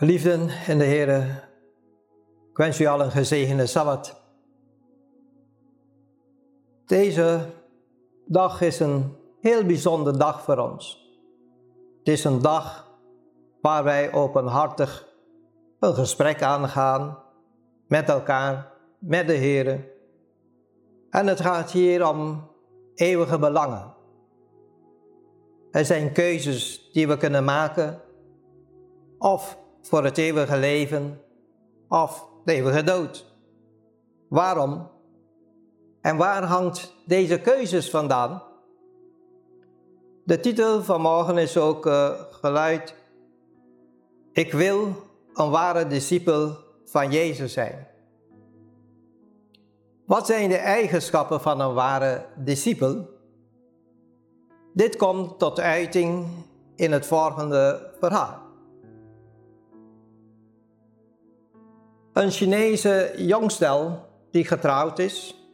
Liefden in de Heer, ik wens u al een gezegende Sabbat. Deze dag is een heel bijzondere dag voor ons. Het is een dag waar wij openhartig een gesprek aangaan met elkaar, met de Heer. En het gaat hier om eeuwige belangen. Er zijn keuzes die we kunnen maken, of voor het eeuwige leven, of de eeuwige dood. Waarom? En waar hangt deze keuzes vandaan? De titel van morgen is ook uh, geluid: Ik wil een ware discipel van Jezus zijn. Wat zijn de eigenschappen van een ware discipel? Dit komt tot uiting in het volgende verhaal. Een Chinese jongstel die getrouwd is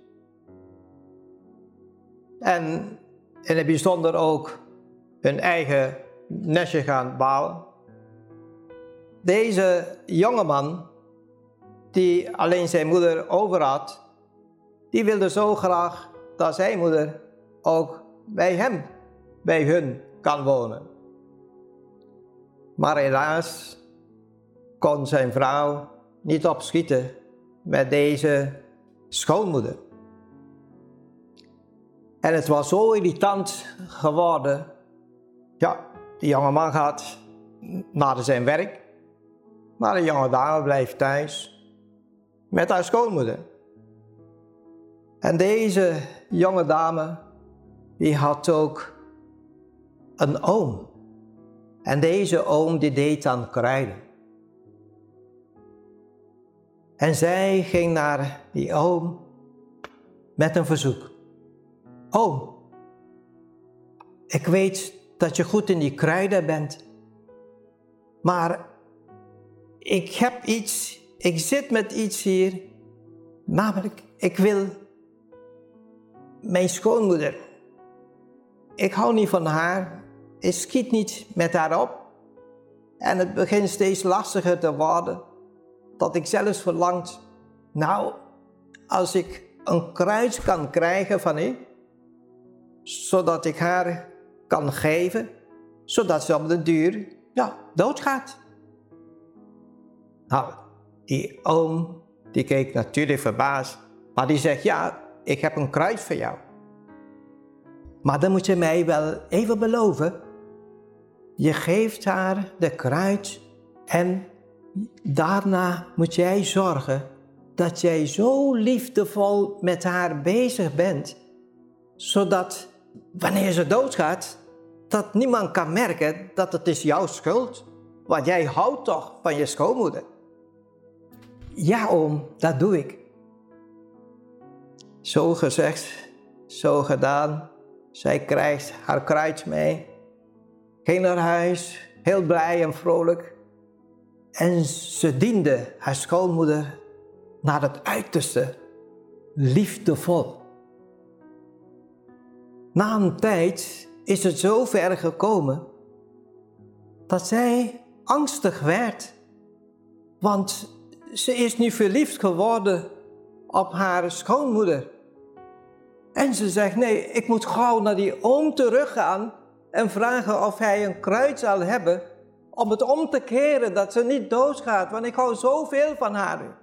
en in het bijzonder ook hun eigen nestje gaan bouwen. Deze jongeman, die alleen zijn moeder over had, die wilde zo graag dat zijn moeder ook bij hem, bij hun kan wonen. Maar helaas kon zijn vrouw niet opschieten met deze schoonmoeder. En het was zo irritant geworden. Ja, die jonge man gaat naar zijn werk, maar de jonge dame blijft thuis met haar schoonmoeder. En deze jonge dame, die had ook een oom. En deze oom die deed dan kruiden. En zij ging naar die oom met een verzoek. Oom, ik weet dat je goed in die kruiden bent, maar ik heb iets, ik zit met iets hier, namelijk ik wil mijn schoonmoeder. Ik hou niet van haar, ik schiet niet met haar op en het begint steeds lastiger te worden dat ik zelfs verlangt, nou, als ik een kruis kan krijgen van u, zodat ik haar kan geven, zodat ze op de duur, ja, doodgaat. Nou, die oom, die keek natuurlijk verbaasd, maar die zegt, ja, ik heb een kruis voor jou. Maar dan moet je mij wel even beloven, je geeft haar de kruid en Daarna moet jij zorgen dat jij zo liefdevol met haar bezig bent, zodat wanneer ze doodgaat, dat niemand kan merken dat het is jouw schuld, want jij houdt toch van je schoonmoeder. Ja, oom, dat doe ik. Zo gezegd, zo gedaan. Zij krijgt haar kruid mee, ging naar huis, heel blij en vrolijk. En ze diende haar schoonmoeder naar het uiterste, liefdevol. Na een tijd is het zo ver gekomen dat zij angstig werd, want ze is nu verliefd geworden op haar schoonmoeder. En ze zegt: Nee, ik moet gauw naar die oom teruggaan en vragen of hij een kruid zal hebben om het om te keren dat ze niet doodgaat, want ik hou zoveel van haar.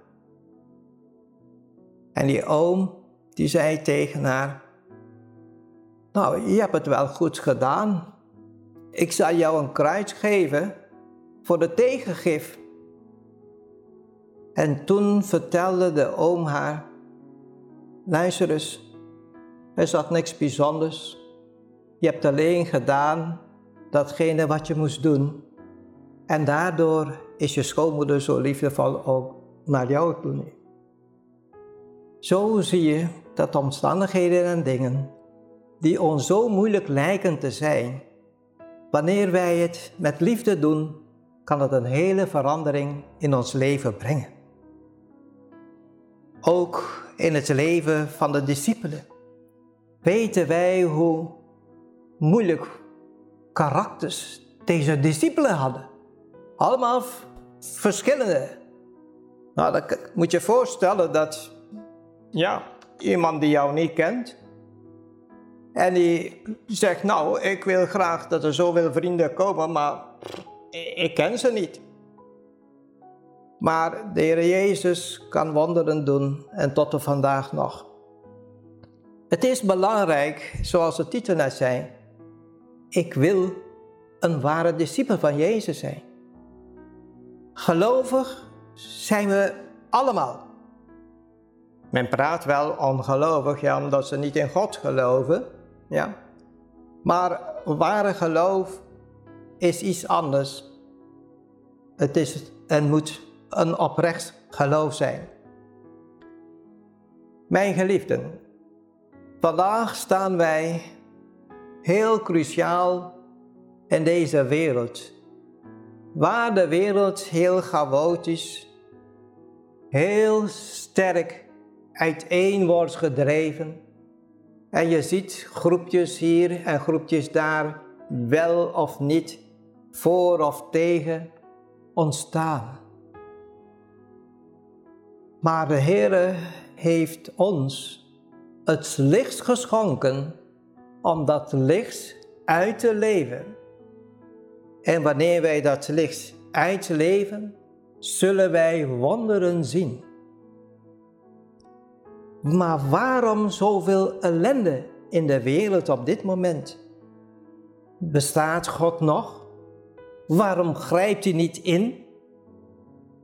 En die oom, die zei tegen haar, nou, je hebt het wel goed gedaan. Ik zal jou een kruis geven voor de tegengif. En toen vertelde de oom haar, luister eens, er zat niks bijzonders. Je hebt alleen gedaan datgene wat je moest doen. En daardoor is je schoonmoeder zo liefdevol ook naar jou toe. Zo zie je dat omstandigheden en dingen die ons zo moeilijk lijken te zijn, wanneer wij het met liefde doen, kan het een hele verandering in ons leven brengen. Ook in het leven van de discipelen weten wij hoe moeilijk karakters deze discipelen hadden. Allemaal verschillende. Nou, dan moet je voorstellen dat, ja, iemand die jou niet kent, en die zegt, nou, ik wil graag dat er zoveel vrienden komen, maar ik ken ze niet. Maar de Heer Jezus kan wonderen doen en tot de vandaag nog. Het is belangrijk, zoals de titel net zei, ik wil een ware discipel van Jezus zijn. Gelovig zijn we allemaal. Men praat wel ongelovig, ja, omdat ze niet in God geloven. Ja. Maar ware geloof is iets anders. Het is en moet een oprecht geloof zijn. Mijn geliefden, vandaag staan wij heel cruciaal in deze wereld. Waar de wereld heel chaotisch, heel sterk uiteen wordt gedreven. En je ziet groepjes hier en groepjes daar, wel of niet, voor of tegen, ontstaan. Maar de Heere heeft ons het licht geschonken om dat licht uit te leven. En wanneer wij dat licht uitleven, zullen wij wonderen zien. Maar waarom zoveel ellende in de wereld op dit moment? Bestaat God nog? Waarom grijpt hij niet in?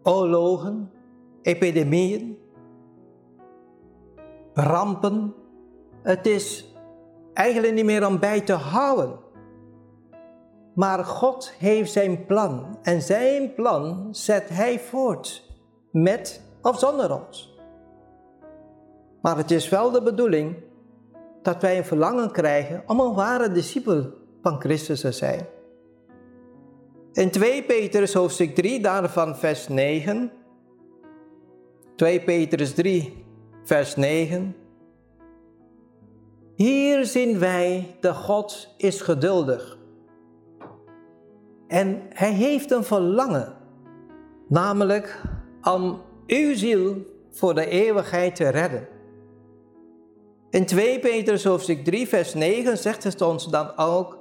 Oorlogen, epidemieën, rampen. Het is eigenlijk niet meer om bij te houden. Maar God heeft zijn plan en zijn plan zet hij voort, met of zonder ons. Maar het is wel de bedoeling dat wij een verlangen krijgen om een ware discipel van Christus te zijn. In 2 Petrus hoofdstuk 3, daarvan vers 9. 2 Petrus 3, vers 9. Hier zien wij dat God is geduldig. En hij heeft een verlangen, namelijk om uw ziel voor de eeuwigheid te redden. In 2 Petrus hoofdstuk 3 vers 9 zegt het ons dan ook,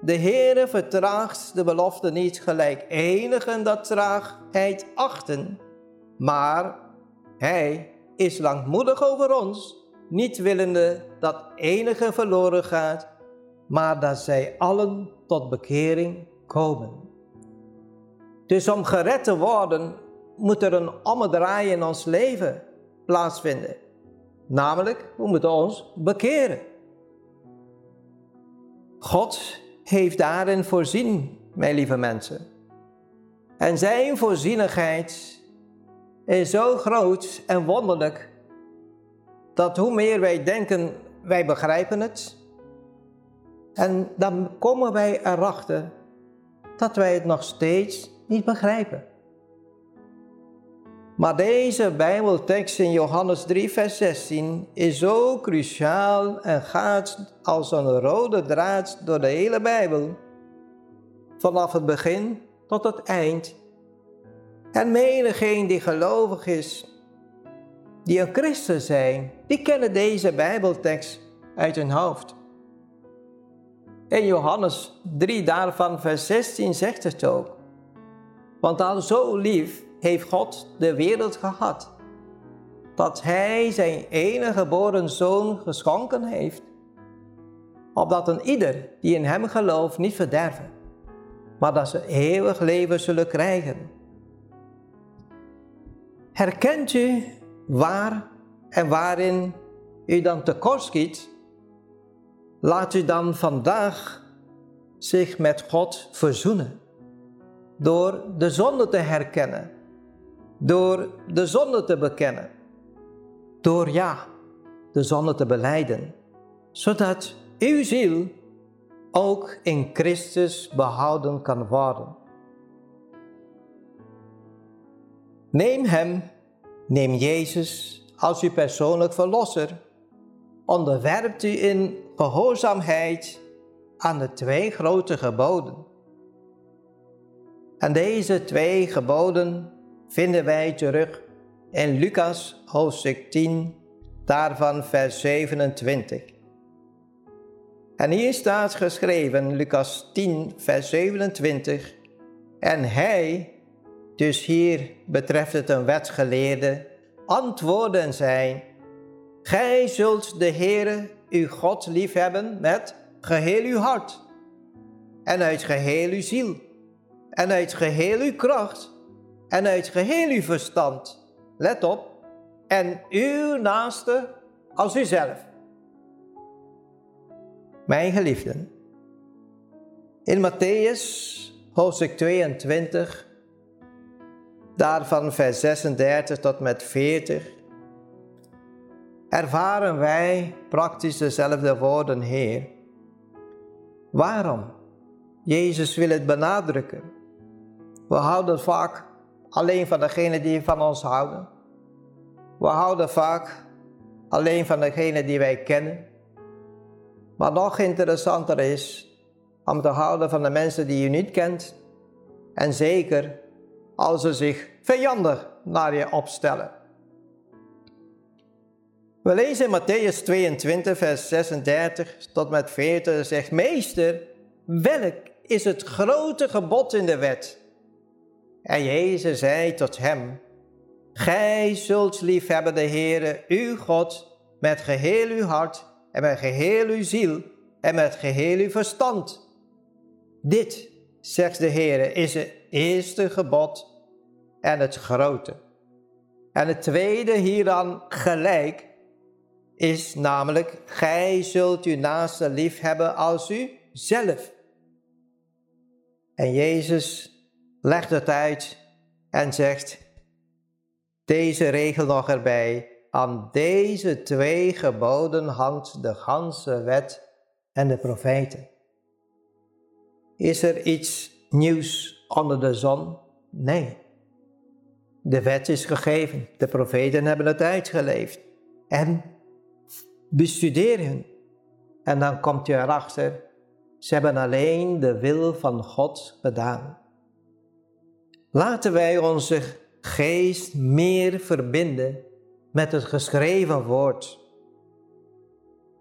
de Heere vertraagt de belofte niet gelijk enigen dat traagheid achten, maar hij is langmoedig over ons, niet willende dat enige verloren gaat, maar dat zij allen tot bekering komen. Dus om gered te worden, moet er een ommedraai in ons leven plaatsvinden. Namelijk, we moeten ons bekeren. God heeft daarin voorzien, mijn lieve mensen. En zijn voorzienigheid is zo groot en wonderlijk dat hoe meer wij denken, wij begrijpen het. En dan komen wij erachter dat wij het nog steeds niet begrijpen. Maar deze Bijbeltekst in Johannes 3, vers 16 is zo cruciaal en gaat als een rode draad door de hele Bijbel. Vanaf het begin tot het eind. En menigeen die gelovig is, die een christen zijn, die kennen deze Bijbeltekst uit hun hoofd. In Johannes 3 daarvan vers 16 zegt het ook. Want al zo lief heeft God de wereld gehad, dat Hij zijn enige geboren Zoon geschonken heeft, opdat een ieder die in Hem gelooft niet verderven, maar dat ze eeuwig leven zullen krijgen. Herkent u waar en waarin u dan tekort schiet? Laat u dan vandaag zich met God verzoenen door de zonde te herkennen door de zonde te bekennen. Door ja, de zonde te beleiden. Zodat uw ziel ook in Christus behouden kan worden. Neem Hem, neem Jezus als uw persoonlijk verlosser. Onderwerpt u in gehoorzaamheid aan de twee grote geboden. En deze twee geboden vinden wij terug in Lucas hoofdstuk 10, daarvan vers 27. En hier staat geschreven, Lucas 10, vers 27. En hij, dus hier betreft het een wetgeleerde, antwoordde en zei: Gij zult de Heere, uw God, liefhebben met geheel uw hart, en uit geheel uw ziel, en uit geheel uw kracht, en uit geheel uw verstand. Let op, en uw naaste als uzelf. Mijn geliefden, in Matthäus hoofdstuk 22, daarvan vers 36 tot met 40, ervaren wij praktisch dezelfde woorden, Heer. Waarom? Jezus wil het benadrukken. We houden vaak alleen van degene die van ons houden. We houden vaak alleen van degene die wij kennen. Maar nog interessanter is om te houden van de mensen die je niet kent. En zeker als ze zich vijandig naar je opstellen. We lezen in Matthäus 22, vers 36 tot met 40, zegt: Meester, welk is het grote gebod in de wet? En Jezus zei tot hem: Gij zult liefhebben de Heere, uw God, met geheel uw hart en met geheel uw ziel en met geheel uw verstand. Dit, zegt de Heere, is het eerste gebod en het grote. En het tweede hieraan gelijk is namelijk, gij zult uw naaste lief hebben als u zelf. En Jezus legt het uit en zegt, deze regel nog erbij, aan deze twee geboden hangt de ganse wet en de profeten. Is er iets nieuws onder de zon? Nee. De wet is gegeven, de profeten hebben het uitgeleefd. En bestudeer hen. En dan komt je erachter, ze hebben alleen de wil van God gedaan. Laten wij onze geest meer verbinden met het geschreven woord.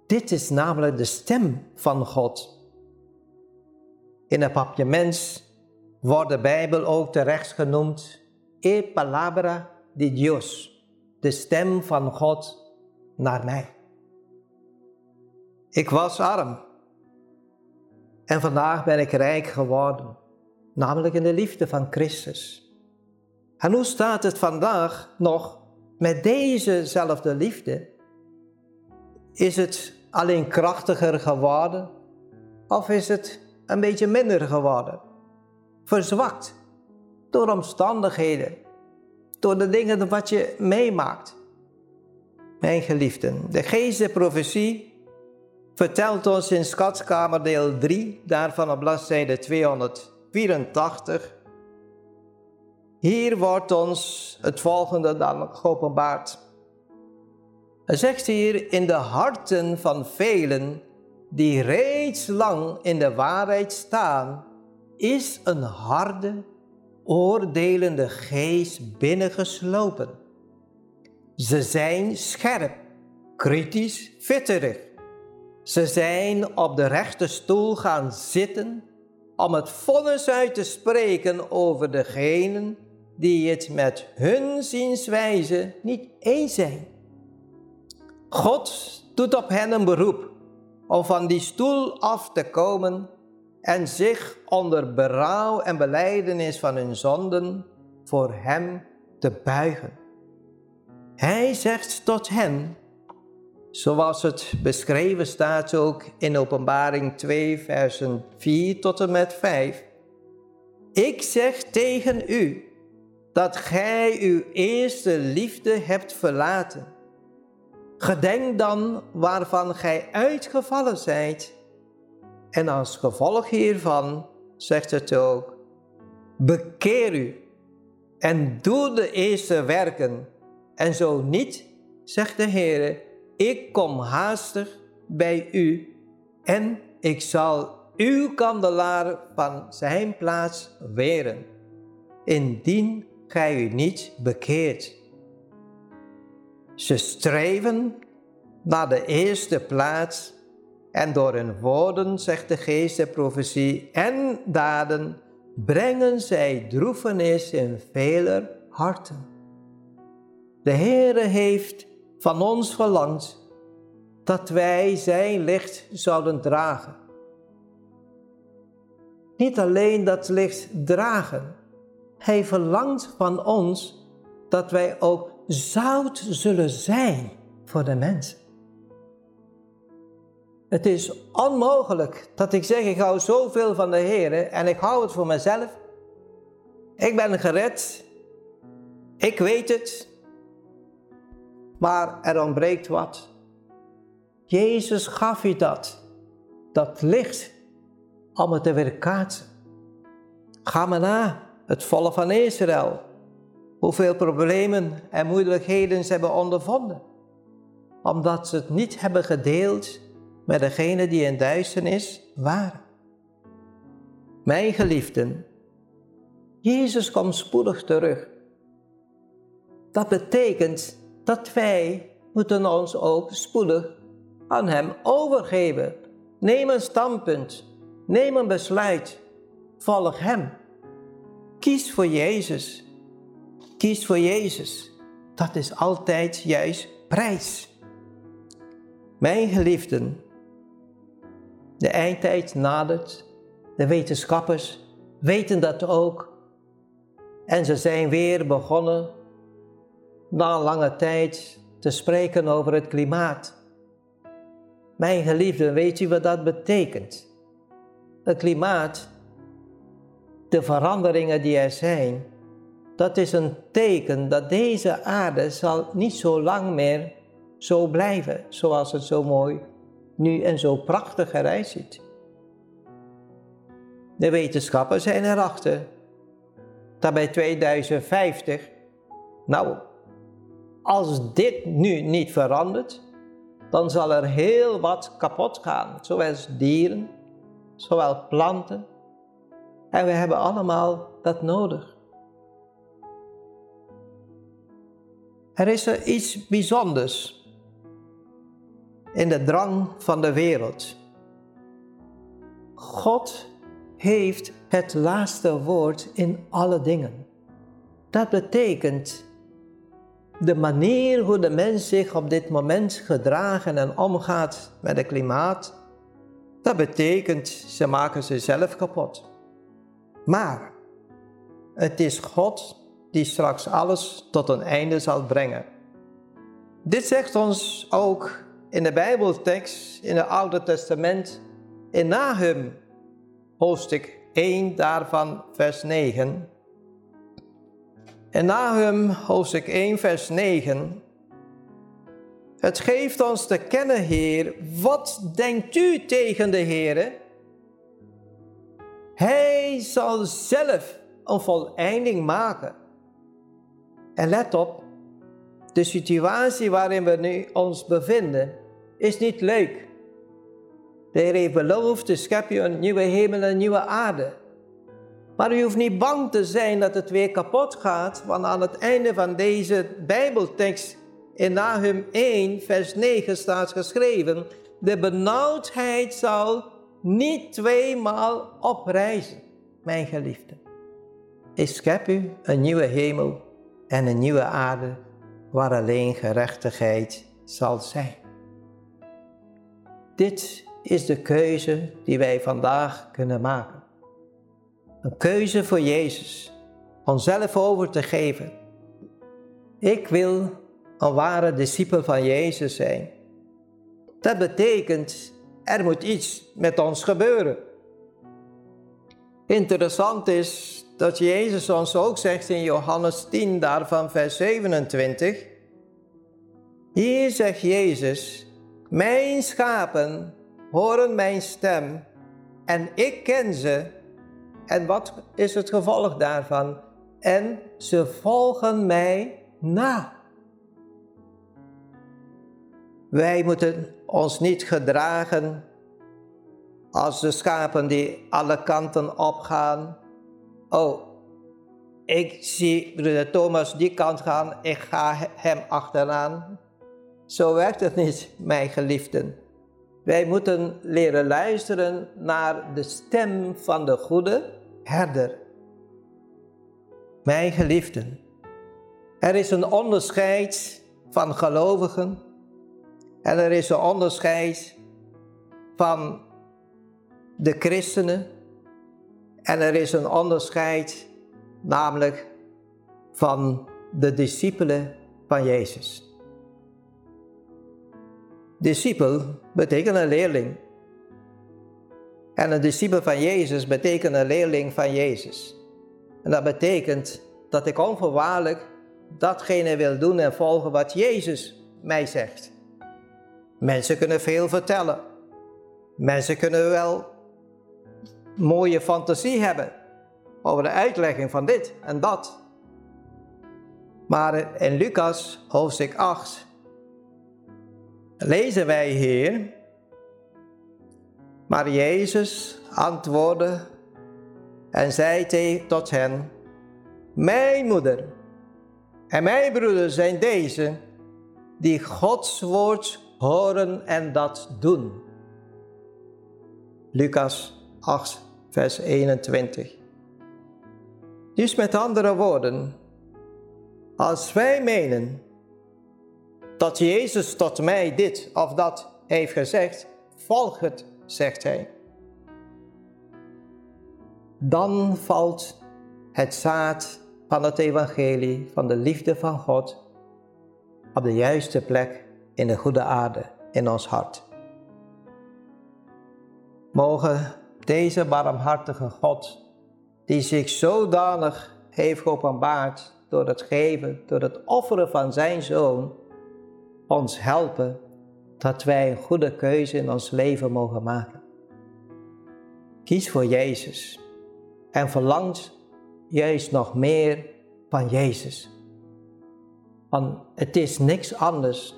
Dit is namelijk de stem van God. In het papje mens wordt de Bijbel ook terecht genoemd E palabra de Dios, de stem van God naar mij. Ik was arm en vandaag ben ik rijk geworden, namelijk in de liefde van Christus. En hoe staat het vandaag nog met dezezelfde liefde? Is het alleen krachtiger geworden of is het een beetje minder geworden? Verzwakt door omstandigheden, door de dingen wat je meemaakt. Mijn geliefden, de geest der profetie vertelt ons in Schatskamer deel 3, daarvan op bladzijde 284. Hier wordt ons het volgende dan geopenbaard. Hij zegt hier, in de harten van velen die reeds lang in de waarheid staan, is een harde, oordelende geest binnengeslopen. Ze zijn scherp, kritisch, vitterig. Ze zijn op de rechte stoel gaan zitten om het vonnis uit te spreken over degenen die het met hun zienswijze niet eens zijn. God doet op hen een beroep om van die stoel af te komen en zich onder berouw en beleidenis van hun zonden voor Hem te buigen. Hij zegt tot hen, zoals het beschreven staat ook in Openbaring 2, versen 4 tot en met 5. Ik zeg tegen u dat gij uw eerste liefde hebt verlaten. Gedenk dan waarvan gij uitgevallen zijt. En als gevolg hiervan zegt het ook, bekeer u en doe de eerste werken. En zo niet, zegt de Heer, ik kom haastig bij u en ik zal uw kandelaar van zijn plaats weren. indien gij u niet bekeert. Ze streven naar de eerste plaats en door hun woorden, zegt de geest der profetie, en daden brengen zij droefenis in veler harten. De Heere heeft van ons verlangd dat wij zijn licht zouden dragen. Niet alleen dat licht dragen, Hij verlangt van ons dat wij ook zout zullen zijn voor de mensen. Het is onmogelijk dat ik zeg, ik hou zoveel van de Heer en ik hou het voor mezelf. Ik ben gered. Ik weet het. Maar er ontbreekt wat. Jezus gaf je dat. Dat licht om het te weerkaatsen. Ga maar na, het volk van Israël. Hoeveel problemen en moeilijkheden ze hebben ondervonden. Omdat ze het niet hebben gedeeld met degene die in duisternis waren. Mijn geliefden, Jezus komt spoedig terug. Dat betekent dat wij moeten ons ook spoedig aan Hem overgeven. Neem een standpunt, neem een besluit, volg Hem. Kies voor Jezus. Kies voor Jezus. Dat is altijd juist prijs. Mijn geliefden, de eindtijd nadert. De wetenschappers weten dat ook. En ze zijn weer begonnen na lange tijd te spreken over het klimaat. Mijn geliefden, weet u wat dat betekent? Het klimaat, de veranderingen die er zijn, dat is een teken dat deze aarde zal niet zo lang meer zo blijven zoals het zo mooi nu en zo prachtig eruit ziet. De wetenschappers zijn erachter dat bij 2050, nou, als dit nu niet verandert, dan zal er heel wat kapot gaan, zowel dieren, zowel planten. En we hebben allemaal dat nodig. Er is er iets bijzonders in de drang van de wereld. God heeft het laatste woord in alle dingen. Dat betekent de manier hoe de mens zich op dit moment gedragen en omgaat met het klimaat. Dat betekent ze maken zichzelf kapot. Maar het is God die straks alles tot een einde zal brengen. Dit zegt ons ook in de Bijbeltekst in het Oude Testament in Nahum, hoofdstuk 1 daarvan, vers 9. In Nahum, hoofdstuk 1, vers 9. Het geeft ons te kennen, Heer, wat denkt u tegen de Heer? Hij zal zelf een voleinding maken. En let op, de situatie waarin we nu ons bevinden is niet leuk. De Heer heeft beloofd, dus schep je een nieuwe hemel en een nieuwe aarde. Maar u hoeft niet bang te zijn dat het weer kapot gaat, want aan het einde van deze Bijbeltekst in Nahum 1, vers 9 staat geschreven, de benauwdheid zal niet tweemaal oprijzen, mijn geliefde. Ik schep u een nieuwe hemel en een nieuwe aarde waar alleen gerechtigheid zal zijn. Dit is de keuze die wij vandaag kunnen maken. Een keuze voor Jezus, onszelf over te geven. Ik wil een ware discipel van Jezus zijn. Dat betekent, er moet iets met ons gebeuren. Interessant is dat Jezus ons ook zegt in Johannes 10, daarvan vers 27. Hier zegt Jezus, mijn schapen horen mijn stem en ik ken ze. En wat is het gevolg daarvan? En ze volgen mij na. Wij moeten ons niet gedragen als de schapen die alle kanten opgaan. Oh, ik zie broeder Thomas die kant gaan, ik ga hem achteraan. Zo werkt het niet, mijn geliefden. Wij moeten leren luisteren naar de stem van de goede herder. Mijn geliefden, er is een onderscheid van gelovigen en er is een onderscheid van de christenen en er is een onderscheid namelijk van de discipelen van Jezus. Discipel betekent een leerling. En een discipel van Jezus betekent een leerling van Jezus. En dat betekent dat ik onvoorwaardelijk datgene wil doen en volgen wat Jezus mij zegt. Mensen kunnen veel vertellen. Mensen kunnen wel mooie fantasie hebben over de uitlegging van dit en dat. Maar in Lucas hoofdstuk 8 lezen wij hier, maar Jezus antwoordde en zei tot hen, mijn moeder en mijn broeder zijn deze die Gods woord horen en dat doen. Lucas 8, vers 21. Dus met andere woorden, als wij menen dat Jezus tot mij dit of dat heeft gezegd, volg het, zegt hij. Dan valt het zaad van het evangelie van de liefde van God op de juiste plek in de goede aarde in ons hart. Mogen deze barmhartige God die zich zodanig heeft geopenbaard door het geven, door het offeren van zijn zoon, ons helpen dat wij een goede keuze in ons leven mogen maken. Kies voor Jezus en verlangt juist nog meer van Jezus. Want het is niks anders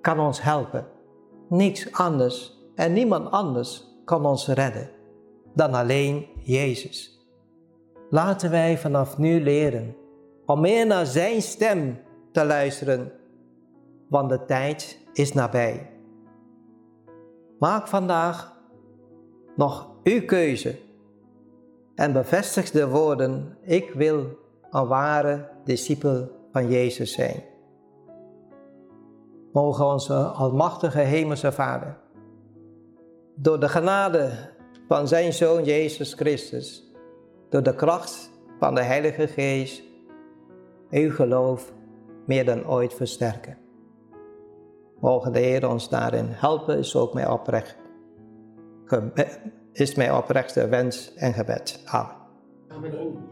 kan ons helpen. Niks anders en niemand anders kan ons redden dan alleen Jezus. Laten wij vanaf nu leren om meer naar Zijn stem te luisteren, want de tijd is nabij. Maak vandaag nog uw keuze en bevestig de woorden: Ik wil een ware discipel van Jezus zijn. Mogen onze Almachtige Hemelse Vader, door de genade van Zijn Zoon Jezus Christus, door de kracht van de Heilige Geest uw geloof meer dan ooit versterken. Mogen de Heer ons daarin helpen, is ook mijn oprecht, is mijn oprechte wens en gebed. Amen.